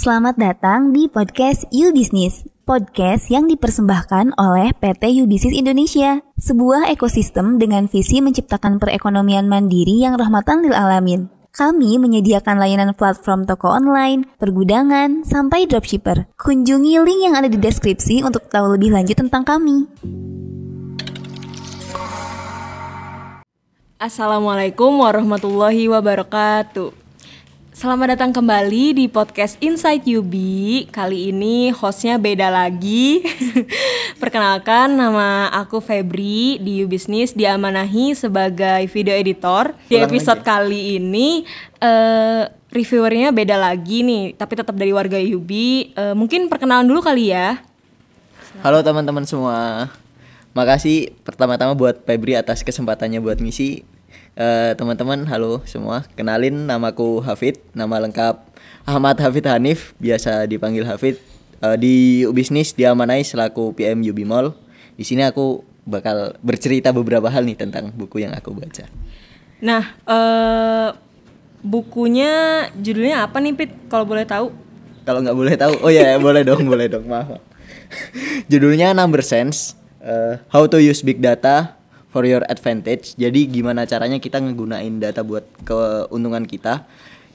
Selamat datang di podcast You Business, podcast yang dipersembahkan oleh PT You Business Indonesia, sebuah ekosistem dengan visi menciptakan perekonomian mandiri yang rahmatan lil alamin. Kami menyediakan layanan platform toko online, pergudangan, sampai dropshipper. Kunjungi link yang ada di deskripsi untuk tahu lebih lanjut tentang kami. Assalamualaikum warahmatullahi wabarakatuh. Selamat datang kembali di podcast Inside UB. Kali ini hostnya beda lagi. Perkenalkan, nama aku Febri di Business diamanahi sebagai video editor. Di episode lagi. kali ini eh reviewernya beda lagi nih, tapi tetap dari warga UB. Eh, mungkin perkenalan dulu kali ya. Halo teman-teman semua. Makasih pertama-tama buat Febri atas kesempatannya buat ngisi. Eh, teman-teman, halo semua. Kenalin namaku Hafid, nama lengkap Ahmad Hafid Hanif, biasa dipanggil Hafid. Eh, di Bisnis diamanai selaku PM UB Mall. Di sini aku bakal bercerita beberapa hal nih tentang buku yang aku baca. Nah, eh bukunya judulnya apa nih Pit? Kalau boleh tahu? Kalau nggak boleh tahu, oh ya boleh dong, boleh dong, maaf. Judulnya Number Sense, eh, How to Use Big Data for Your Advantage. Jadi gimana caranya kita ngegunain data buat keuntungan kita.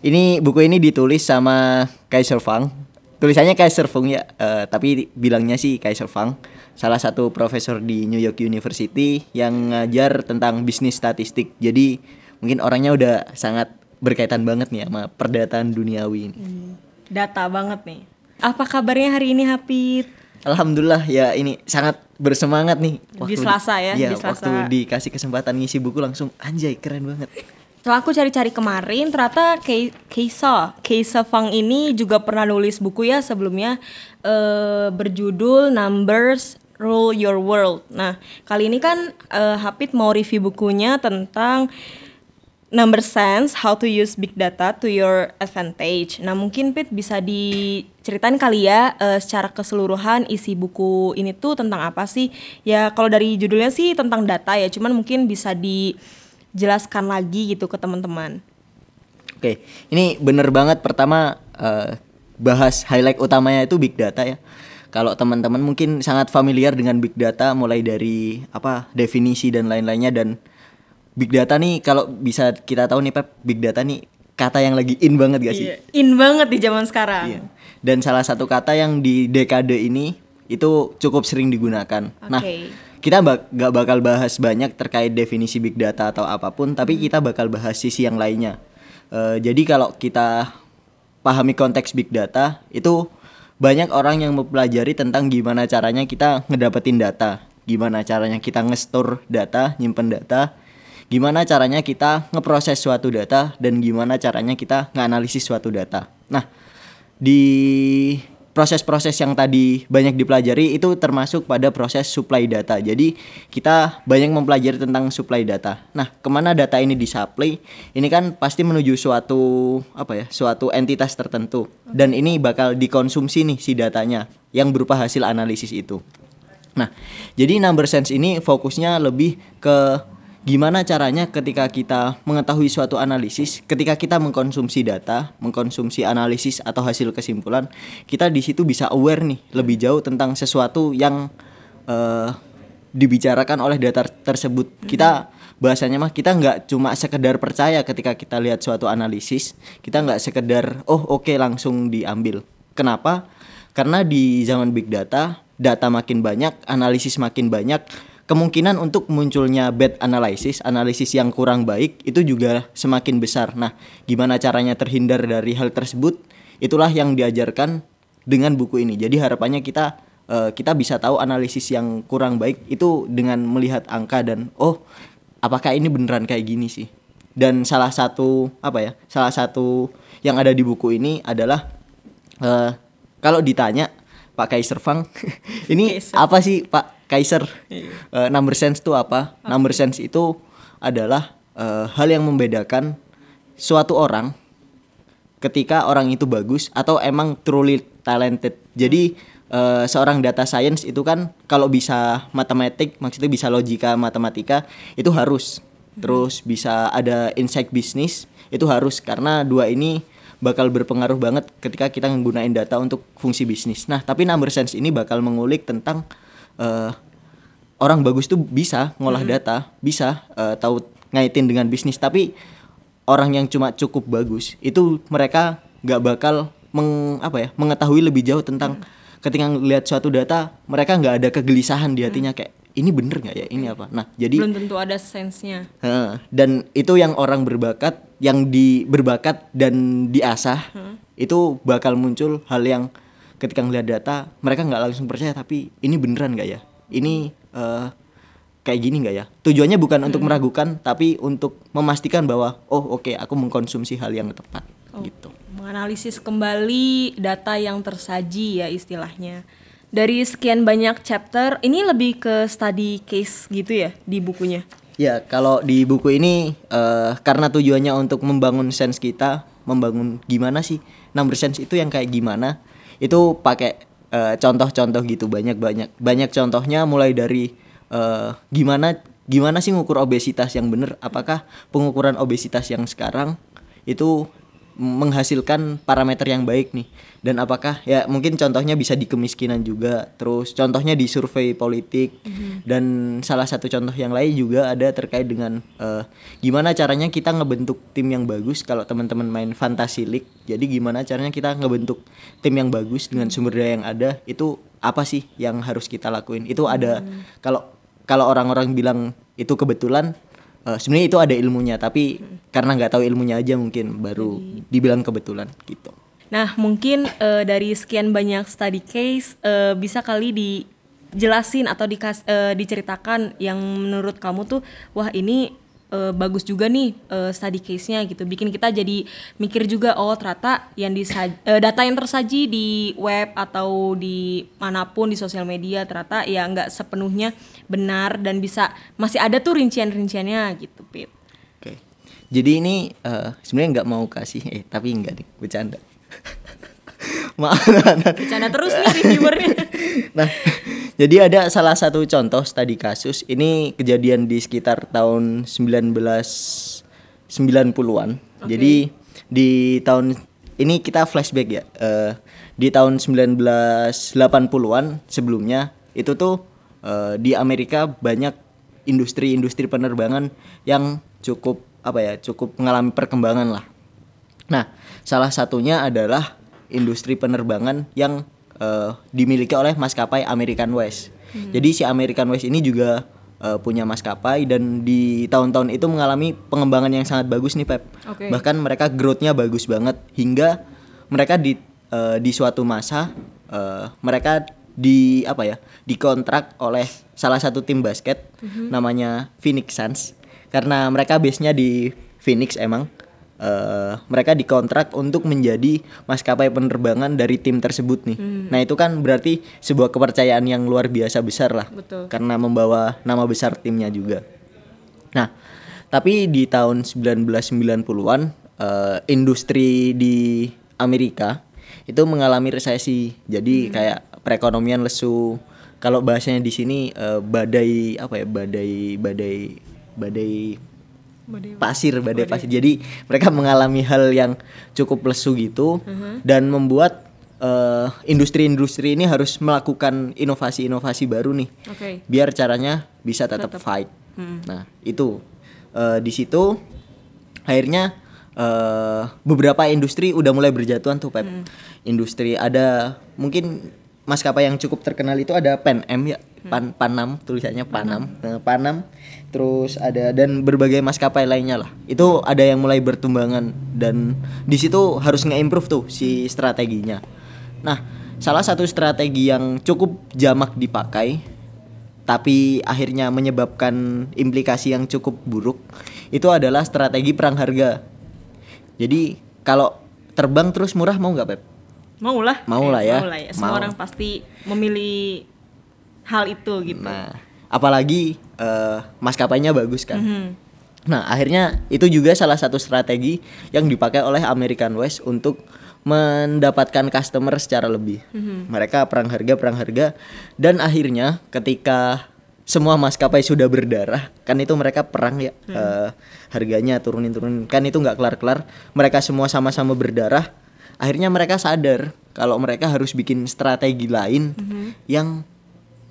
Ini buku ini ditulis sama Kaiser Fang. Tulisannya Kaiser Fung ya, eh, tapi bilangnya sih Kaiser Fang. Salah satu profesor di New York University yang ngajar tentang bisnis statistik. Jadi mungkin orangnya udah sangat berkaitan banget nih sama perdataan duniawi ini. Data banget nih. Apa kabarnya hari ini Hapit? Alhamdulillah ya ini sangat bersemangat nih. Di Selasa ya, Iya, di Selasa. waktu dikasih kesempatan ngisi buku langsung anjay keren banget. Setelah aku cari-cari kemarin, ternyata Kei- Keisa, Keisa Fang ini juga pernah nulis buku ya sebelumnya eh, berjudul Numbers Rule Your World. Nah, kali ini kan eh, Hapit mau review bukunya tentang Number Sense, How to Use Big Data to Your Advantage. Nah, mungkin Pit bisa diceritain kali ya eh, secara keseluruhan isi buku ini tuh tentang apa sih? Ya, kalau dari judulnya sih tentang data ya, cuman mungkin bisa dijelaskan lagi gitu ke teman-teman. Oke, ini bener banget pertama eh, bahas highlight utamanya itu big data ya. Kalau teman-teman mungkin sangat familiar dengan big data mulai dari apa definisi dan lain-lainnya dan big data nih kalau bisa kita tahu nih Pep, big data nih kata yang lagi in banget gak sih? In banget di zaman sekarang. Iya. Dan salah satu kata yang di dekade ini itu cukup sering digunakan. Nah, Oke. kita bak gak bakal bahas banyak terkait definisi big data atau apa pun, tapi kita bakal bahas sisi yang lainnya. Eh, jadi kalau kita pahami konteks big data, itu banyak orang yang mempelajari tentang gimana caranya kita ngedapetin data, gimana caranya kita nge-store data, nyimpen data, gimana caranya kita ngeproses suatu data dan gimana caranya kita nganalisis suatu data. Nah, di proses-proses yang tadi banyak dipelajari itu termasuk pada proses supply data. Jadi kita banyak mempelajari tentang supply data. Nah, ke mana data ini disupply? Ini kan pasti menuju suatu apa ya, suatu entitas tertentu. Dan ini bakal dikonsumsi nih si datanya yang berupa hasil analisis itu. Nah, jadi number sense ini fokusnya lebih ke gimana caranya ketika kita mengetahui suatu analisis, ketika kita mengkonsumsi data, mengkonsumsi analisis atau hasil kesimpulan, kita di situ bisa aware nih lebih jauh tentang sesuatu yang eh, dibicarakan oleh data tersebut. Kita bahasanya mah kita nggak cuma sekedar percaya ketika kita lihat suatu analisis, kita nggak sekedar oh oke langsung diambil. Kenapa? Karena di zaman big data, data makin banyak, analisis makin banyak, kemungkinan untuk munculnya bad analysis, analisis yang kurang baik itu juga semakin besar. Nah, gimana caranya terhindar dari hal tersebut? Itulah yang diajarkan dengan buku ini. Jadi harapannya kita eh, kita bisa tahu analisis yang kurang baik itu dengan melihat angka dan oh, apakah ini beneran kayak gini sih? Dan salah satu apa ya? Salah satu yang ada di buku ini adalah eh, kalau ditanya Pak Kaiser Fang, ini Kaiser. apa sih Pak Kaiser? Eh, number sense itu apa? Number sense itu adalah eh, hal yang membedakan suatu orang ketika orang itu bagus atau emang truly talented. Jadi eh, seorang data science itu kan kalau bisa matematik, maksudnya bisa logika matematika itu harus. Terus bisa ada insight bisnis itu harus karena dua ini bakal berpengaruh banget ketika kita menggunakan data untuk fungsi bisnis. Nah, tapi number sense ini bakal mengulik tentang uh, orang bagus tuh bisa ngolah Hmm. data, bisa uh, tahu ngaitin dengan bisnis, tapi orang yang cuma cukup bagus itu mereka nggak bakal meng, apa ya mengetahui lebih jauh tentang ketika lihat suatu data mereka nggak ada kegelisahan di hatinya kayak ini bener nggak ya? Ini apa? Nah jadi belum tentu ada sense-nya. Heeh, dan itu yang orang berbakat, yang di berbakat dan diasah, itu bakal muncul hal yang ketika ngeliat data mereka nggak langsung percaya tapi ini beneran nggak ya? Ini eh, kayak gini nggak ya? Tujuannya bukan untuk meragukan tapi untuk memastikan bahwa oh oke aku mengkonsumsi hal yang tepat gitu. menganalisis kembali data yang tersaji ya istilahnya dari sekian banyak chapter ini lebih ke study case gitu ya di bukunya Ya, kalau di buku ini eh, karena tujuannya untuk membangun sense kita, membangun gimana sih number sense itu yang kayak gimana, itu pakai eh, contoh-contoh gitu banyak-banyak. Banyak contohnya mulai dari eh, gimana gimana sih ngukur obesitas yang bener, apakah pengukuran obesitas yang sekarang itu menghasilkan parameter yang baik nih. Dan apakah ya mungkin contohnya bisa di kemiskinan juga terus contohnya di survei politik. Dan salah satu contoh yang lain juga ada terkait dengan eh, gimana caranya kita ngebentuk tim yang bagus kalau teman-teman main fantasy league. Jadi gimana caranya kita ngebentuk tim yang bagus dengan sumber daya yang ada itu apa sih yang harus kita lakuin? Itu ada kalau kalau orang-orang bilang itu kebetulan Eh, sebenarnya itu ada ilmunya tapi karena nggak tahu ilmunya aja mungkin baru dibilang kebetulan gitu. Nah mungkin eh, dari sekian banyak study case eh, bisa kali dijelasin atau dikas, eh, diceritakan yang menurut kamu tuh wah ini eh, bagus juga nih eh, study case-nya gitu. Bikin kita jadi mikir juga oh ternyata yang disaj- eh, data yang tersaji di web atau di mana pun di sosial media ternyata ya nggak sepenuhnya benar dan bisa masih ada tuh rincian-rinciannya gitu Pip. Oke. Jadi ini eh, sebenarnya nggak mau kasih eh tapi enggak nih bercanda. Maaf bercanda terus nih reviewernya. Nah jadi ada salah satu contoh studi kasus. Ini kejadian di sekitar tahun 1990-an jadi di tahun ini kita flashback ya. Eh, di tahun 1980-an sebelumnya itu tuh eh, di Amerika banyak industri-industri penerbangan yang cukup apa ya cukup mengalami perkembangan lah Nah, salah satunya adalah industri penerbangan yang eh, dimiliki oleh maskapai American West. Jadi si American West ini juga eh, punya maskapai dan di tahun-tahun itu mengalami pengembangan yang sangat bagus nih Pep. Oke. Bahkan mereka growth-nya bagus banget hingga mereka di eh, di suatu masa eh, mereka di apa ya dikontrak oleh salah satu tim basket namanya Phoenix Suns karena mereka base-nya di Phoenix emang eh, mereka dikontrak untuk menjadi maskapai penerbangan dari tim tersebut nih. Nah itu kan berarti sebuah kepercayaan yang luar biasa besar lah, Betul. karena membawa nama besar timnya juga. Nah tapi di tahun 1990-an eh, industri di Amerika itu mengalami resesi, jadi kayak perekonomian lesu. Kalau bahasanya di sini eh, badai apa ya badai badai badai pasir badai pasir. Jadi mereka mengalami hal yang cukup lesu gitu dan membuat eh, industri-industri ini harus melakukan inovasi-inovasi baru nih. Oke. Biar caranya bisa tetap, fight. Nah itu. Eh, di situ akhirnya eh, beberapa industri udah mulai berjatuhan tuh Pep. Industri ada mungkin maskapai yang cukup terkenal itu ada Pan Am ya. Pan Panam tulisannya Panam. Eh, Panam. Terus ada dan berbagai maskapai lainnya lah. Itu ada yang mulai bertumbangan dan di situ harus nge-improve tuh si strateginya. Nah salah satu strategi yang cukup jamak dipakai tapi akhirnya menyebabkan implikasi yang cukup buruk itu adalah strategi perang harga. Jadi kalau terbang terus murah mau nggak Pep? Mau lah Mau lah ya. mau lah ya semua Mau. orang pasti memilih hal itu gitu Nah, apalagi eh, maskapainya bagus kan. Mhm. Nah, akhirnya itu juga salah satu strategi yang dipakai oleh American West untuk mendapatkan customer secara lebih. Mereka perang harga, perang harga dan akhirnya ketika semua maskapai sudah berdarah kan itu mereka perang ya eh, harganya turunin turunin kan itu nggak kelar kelar mereka semua sama-sama berdarah akhirnya mereka sadar kalau mereka harus bikin strategi lain yang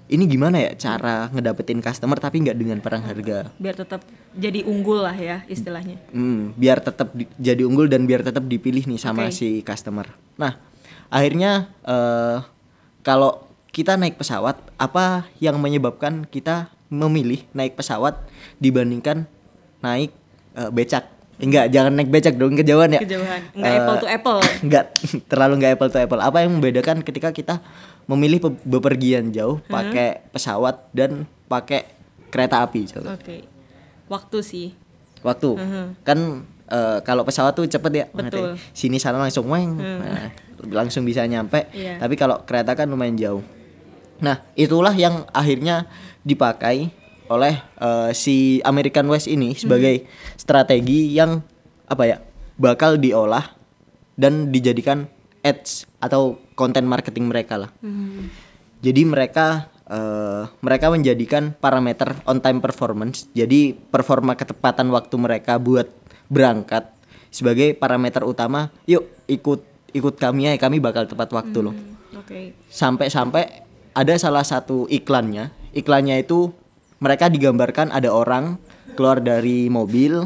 ini gimana ya cara ngedapetin customer tapi nggak dengan perang harga Biar tetap jadi unggul lah ya istilahnya. Hmm, biar tetap di- jadi unggul dan biar tetap dipilih nih sama Oke. si customer. Nah, akhirnya eh, kalau kita naik pesawat, apa yang menyebabkan kita memilih naik pesawat dibandingkan naik eh, becak? Enggak, jangan naik becak dong kejauhan ya. Kejauhan. Nggak Eh, apple to apple. Enggak, terlalu enggak apple to apple. Apa yang membedakan ketika kita memilih pe- bepergian jauh pakai pesawat dan pakai kereta api? Oke. Waktu sih. waktu kan eh, kalau pesawat tuh cepet ya Betul. sini sana langsung weng nah, langsung bisa nyampe Iya. tapi kalau kereta kan lumayan jauh nah itulah yang akhirnya dipakai oleh eh, si American West ini sebagai strategi yang apa ya bakal diolah dan dijadikan ads atau konten marketing mereka lah jadi mereka eh, mereka menjadikan parameter on time performance. Jadi performa ketepatan waktu mereka buat berangkat sebagai parameter utama. Yuk ikut ikut kami ya, kami bakal tepat waktu loh. Oke. Sampai-sampai ada salah satu iklannya. Iklannya itu mereka digambarkan ada orang keluar dari mobil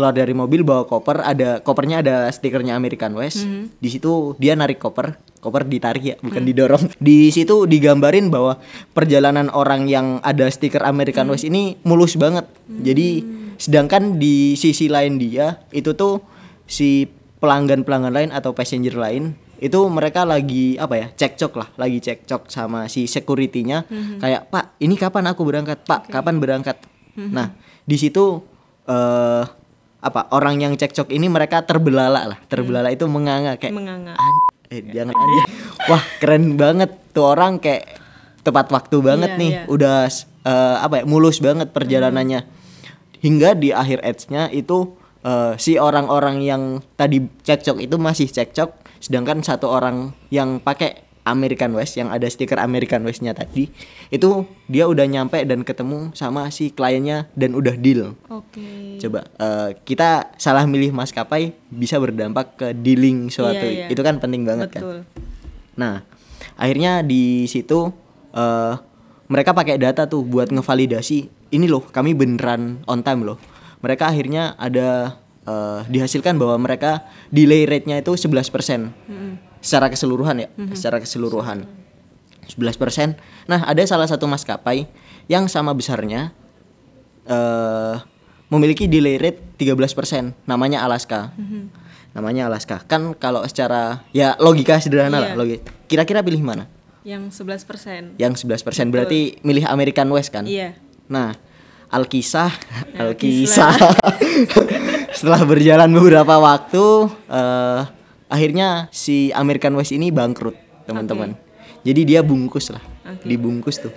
keluar dari mobil bawa koper ada kopernya ada stikernya American West. Di situ dia narik koper koper ditarik ya bukan didorong. Di situ digambarin bahwa perjalanan orang yang ada stiker American West ini mulus banget. Jadi sedangkan di sisi lain dia itu tuh si pelanggan pelanggan lain atau passenger lain itu mereka lagi apa ya cekcok lah lagi cekcok sama si securitynya. Kayak pak ini kapan aku berangkat? Pak kapan berangkat? Nah di situ eh apa orang yang cekcok ini mereka terbelalak lah. Terbelalak itu menganga kayak Menganga. "An- eh jangan aja wah keren banget tuh orang kayak tepat waktu banget Iya, nih iya. udah eh, apa ya mulus banget perjalanannya. Hingga di akhir ads-nya itu eh, si orang-orang yang tadi cekcok itu masih cekcok sedangkan satu orang yang pakai American West yang ada stiker American West-nya tadi itu dia udah nyampe dan ketemu sama si kliennya dan udah deal Oke. coba eh, kita salah milih maskapai bisa berdampak ke dealing suatu Iya, iya. itu kan penting banget kan Betul. Nah, akhirnya di situ eh mereka pakai data tuh buat ngevalidasi ini loh kami beneran on time loh. Mereka akhirnya ada eh, dihasilkan bahwa mereka delay rate-nya itu 11% secara keseluruhan ya, secara keseluruhan 11%. Nah, ada salah satu maskapai yang sama besarnya eh memiliki delay rate 13%, namanya Alaska. Namanya Alaska. Kan kalau secara ya logika sederhana lah, Iya. logi- Kira-kira pilih mana? Yang 11%. Yang 11% berarti milih American West kan? Iya. Nah, Alkisah, Alkisah. Setelah berjalan beberapa waktu, eh, akhirnya si American West ini bangkrut, teman-teman. Jadi dia bungkus lah, Oke. dibungkus tuh.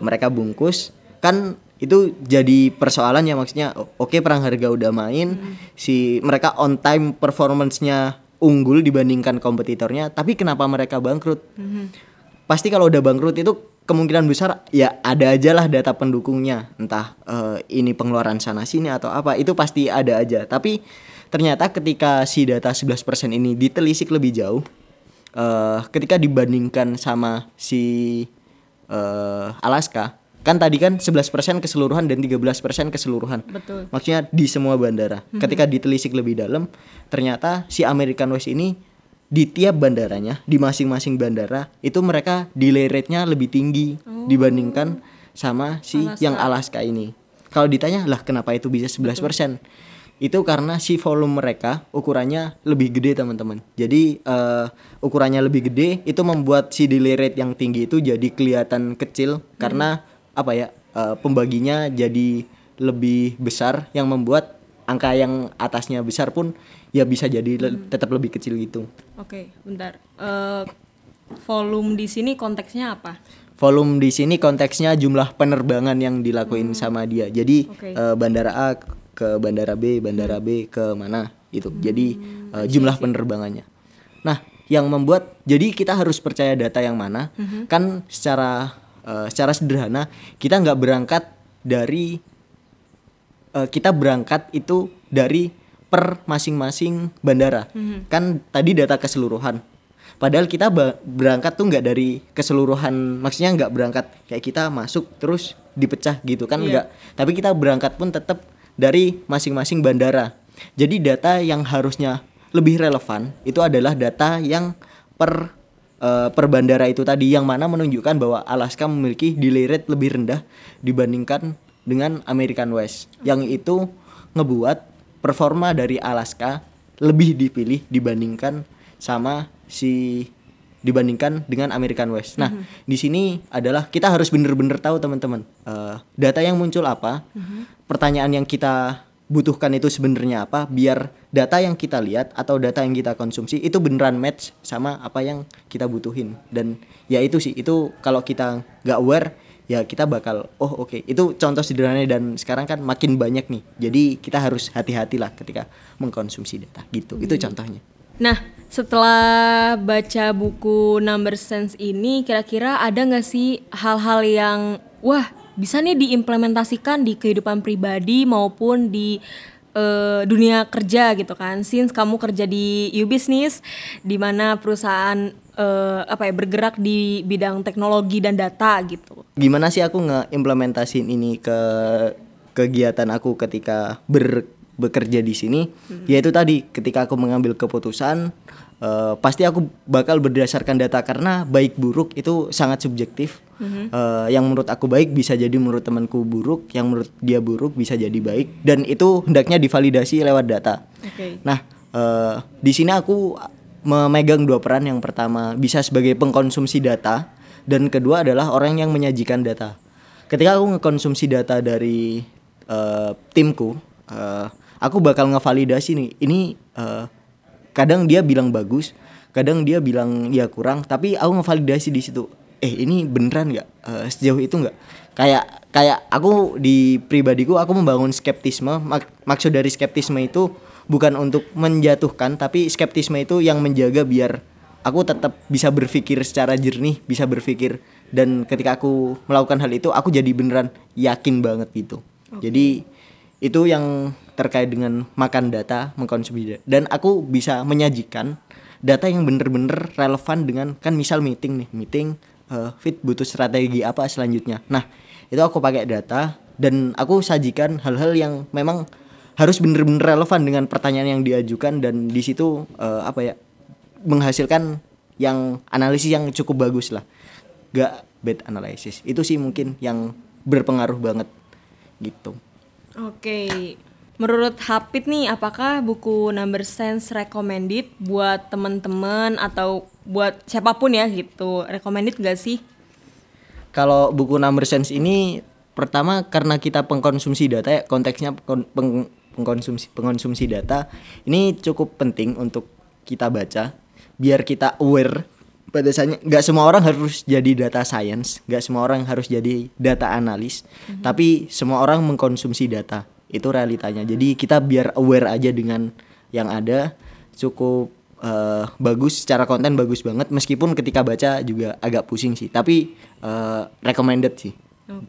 Mereka bungkus, kan itu jadi persoalan ya maksudnya. Oke, perang harga udah main, si mereka on time performance-nya unggul dibandingkan kompetitornya, tapi kenapa mereka bangkrut? pasti kalau udah bangkrut itu kemungkinan besar ya ada aja lah data pendukungnya entah eh, ini pengeluaran sana sini atau apa itu pasti ada aja tapi ternyata ketika si data 11% ini ditelisik lebih jauh eh, ketika dibandingkan sama si eh, Alaska kan tadi kan 11% keseluruhan dan 13% keseluruhan Betul. maksudnya di semua bandara. Ketika ditelisik lebih dalam, ternyata si American West ini di tiap bandaranya, di masing-masing bandara itu mereka delay rate-nya lebih tinggi dibandingkan sama si Alaska. yang Alaska ini. Kalau ditanya lah kenapa itu bisa 11%? Itu karena si volume mereka ukurannya lebih gede teman-teman. Jadi eh, ukurannya lebih gede itu membuat si delay rate yang tinggi itu jadi kelihatan kecil karena apa ya eh, pembaginya jadi lebih besar yang membuat angka yang atasnya besar pun ya bisa jadi le- tetap lebih kecil gitu. Oke, bentar. Eh, volume di sini konteksnya apa? Volume di sini konteksnya jumlah penerbangan yang dilakuin sama dia. Jadi Oke. eh, bandara A ke bandara B, bandara B ke mana itu. Jadi eh, jumlah penerbangannya. Nah, yang membuat jadi kita harus percaya data yang mana? Kan secara Eh, secara sederhana kita nggak berangkat dari eh, kita berangkat itu dari per masing-masing bandara. Kan tadi data keseluruhan. Padahal kita berangkat tuh nggak dari keseluruhan maksudnya nggak berangkat kayak kita masuk terus dipecah gitu kan Iya. nggak. Tapi kita berangkat pun tetap dari masing-masing bandara. Jadi data yang harusnya lebih relevan itu adalah data yang per eh, per bandara itu tadi yang mana menunjukkan bahwa Alaska memiliki delay rate lebih rendah dibandingkan dengan American West yang itu ngebuat performa dari Alaska lebih dipilih dibandingkan sama si dibandingkan dengan American West. Nah, di sini adalah kita harus bener-bener tahu teman-teman eh, data yang muncul apa, pertanyaan yang kita butuhkan itu sebenarnya apa, biar data yang kita lihat atau data yang kita konsumsi itu beneran match sama apa yang kita butuhin. Dan ya itu sih, itu kalau kita nggak aware ya kita bakal oh oke. Itu contoh sederhana dan sekarang kan makin banyak nih. Jadi kita harus hati-hatilah ketika mengkonsumsi data gitu. Itu contohnya. Nah, setelah baca buku Number Sense ini, kira-kira ada nggak sih hal-hal yang wah bisa nih diimplementasikan di kehidupan pribadi maupun di eh, dunia kerja gitu kan? Since kamu kerja di U Business, di mana perusahaan eh, apa ya bergerak di bidang teknologi dan data gitu. gimana sih aku ngeimplementasiin ini ke kegiatan aku ketika ber, bekerja di sini? Yaitu tadi ketika aku mengambil keputusan eh, pasti aku bakal berdasarkan data karena baik buruk itu sangat subjektif. Eh, yang menurut aku baik bisa jadi menurut temanku buruk yang menurut dia buruk bisa jadi baik. Dan itu hendaknya divalidasi lewat data. Oke. Nah, eh, di sini aku memegang dua peran. Yang pertama bisa sebagai pengkonsumsi data dan kedua adalah orang yang menyajikan data. Ketika aku ngekonsumsi data dari eh, timku, eh, aku bakal ngevalidasi nih. Ini eh, kadang dia bilang bagus, kadang dia bilang ya kurang, tapi aku ngevalidasi di situ. Eh ini beneran nggak Eh, sejauh itu nggak? Kayak kayak aku di pribadiku aku membangun skeptisme. Mak- maksud dari skeptisme itu bukan untuk menjatuhkan, tapi skeptisme itu yang menjaga biar aku tetap bisa berpikir secara jernih, bisa berpikir dan ketika aku melakukan hal itu aku jadi beneran yakin banget gitu. Jadi itu yang terkait dengan makan data, mengkonsumsi data. Dan aku bisa menyajikan data yang bener-bener relevan dengan kan misal meeting nih, meeting eh, fit butuh strategi apa selanjutnya. Nah, itu aku pakai data dan aku sajikan hal-hal yang memang harus bener-bener relevan dengan pertanyaan yang diajukan dan di situ eh, apa ya menghasilkan yang analisis yang cukup bagus lah. Gak bad analysis. Itu sih mungkin yang berpengaruh banget gitu. Oke. Menurut Hapit nih, apakah buku Number Sense recommended buat teman-teman atau buat siapa pun ya gitu? Recommended gak sih? Kalau buku Number Sense ini pertama karena kita pengkonsumsi data ya konteksnya peng- pengkonsumsi pengkonsumsi data ini cukup penting untuk kita baca biar kita aware. Pada saatnya nggak semua orang harus jadi data science nggak semua orang harus jadi data analis tapi semua orang mengkonsumsi data. Itu realitanya. Jadi kita biar aware aja dengan yang ada cukup eh, bagus secara konten bagus banget meskipun ketika baca juga agak pusing sih tapi eh, recommended sih.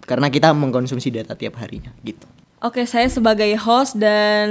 Karena kita mengkonsumsi data tiap harinya gitu Oke, saya sebagai host dan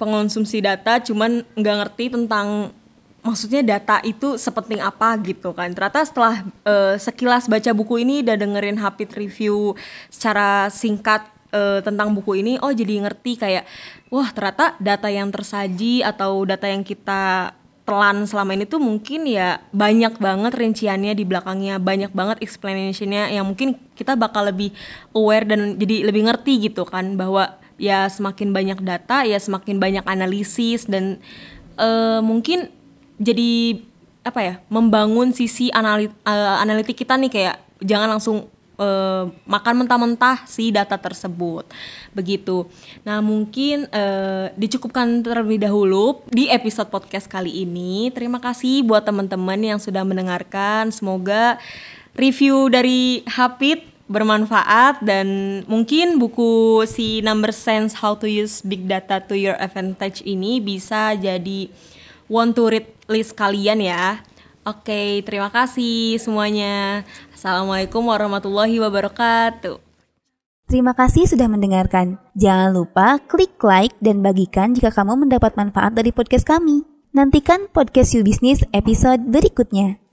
pengonsumsi data cuman nggak ngerti tentang maksudnya data itu sepenting apa gitu kan. Ternyata setelah eh, sekilas baca buku ini dan dengerin Hapit review secara singkat eh, tentang buku ini, oh jadi ngerti kayak wah ternyata data yang tersaji atau data yang kita telan selama ini tuh mungkin ya banyak banget rinciannya di belakangnya banyak banget explanationnya yang mungkin kita bakal lebih aware dan jadi lebih ngerti gitu kan bahwa ya semakin banyak data ya semakin banyak analisis dan eh, mungkin jadi apa ya membangun sisi anali- eh, analitik kita nih kayak jangan langsung eh, makan mentah-mentah si data tersebut begitu. Nah mungkin eh, dicukupkan terlebih dahulu di episode podcast kali ini. Terima kasih buat teman-teman yang sudah mendengarkan. Semoga review dari Hapit bermanfaat dan mungkin buku si Number Sense How to Use Big Data to Your Advantage ini bisa jadi want to read list kalian ya. Oke, terima kasih semuanya. Assalamualaikum warahmatullahi wabarakatuh. Terima kasih sudah mendengarkan. Jangan lupa klik like dan bagikan jika kamu mendapat manfaat dari podcast kami. Nantikan podcast You Business episode berikutnya.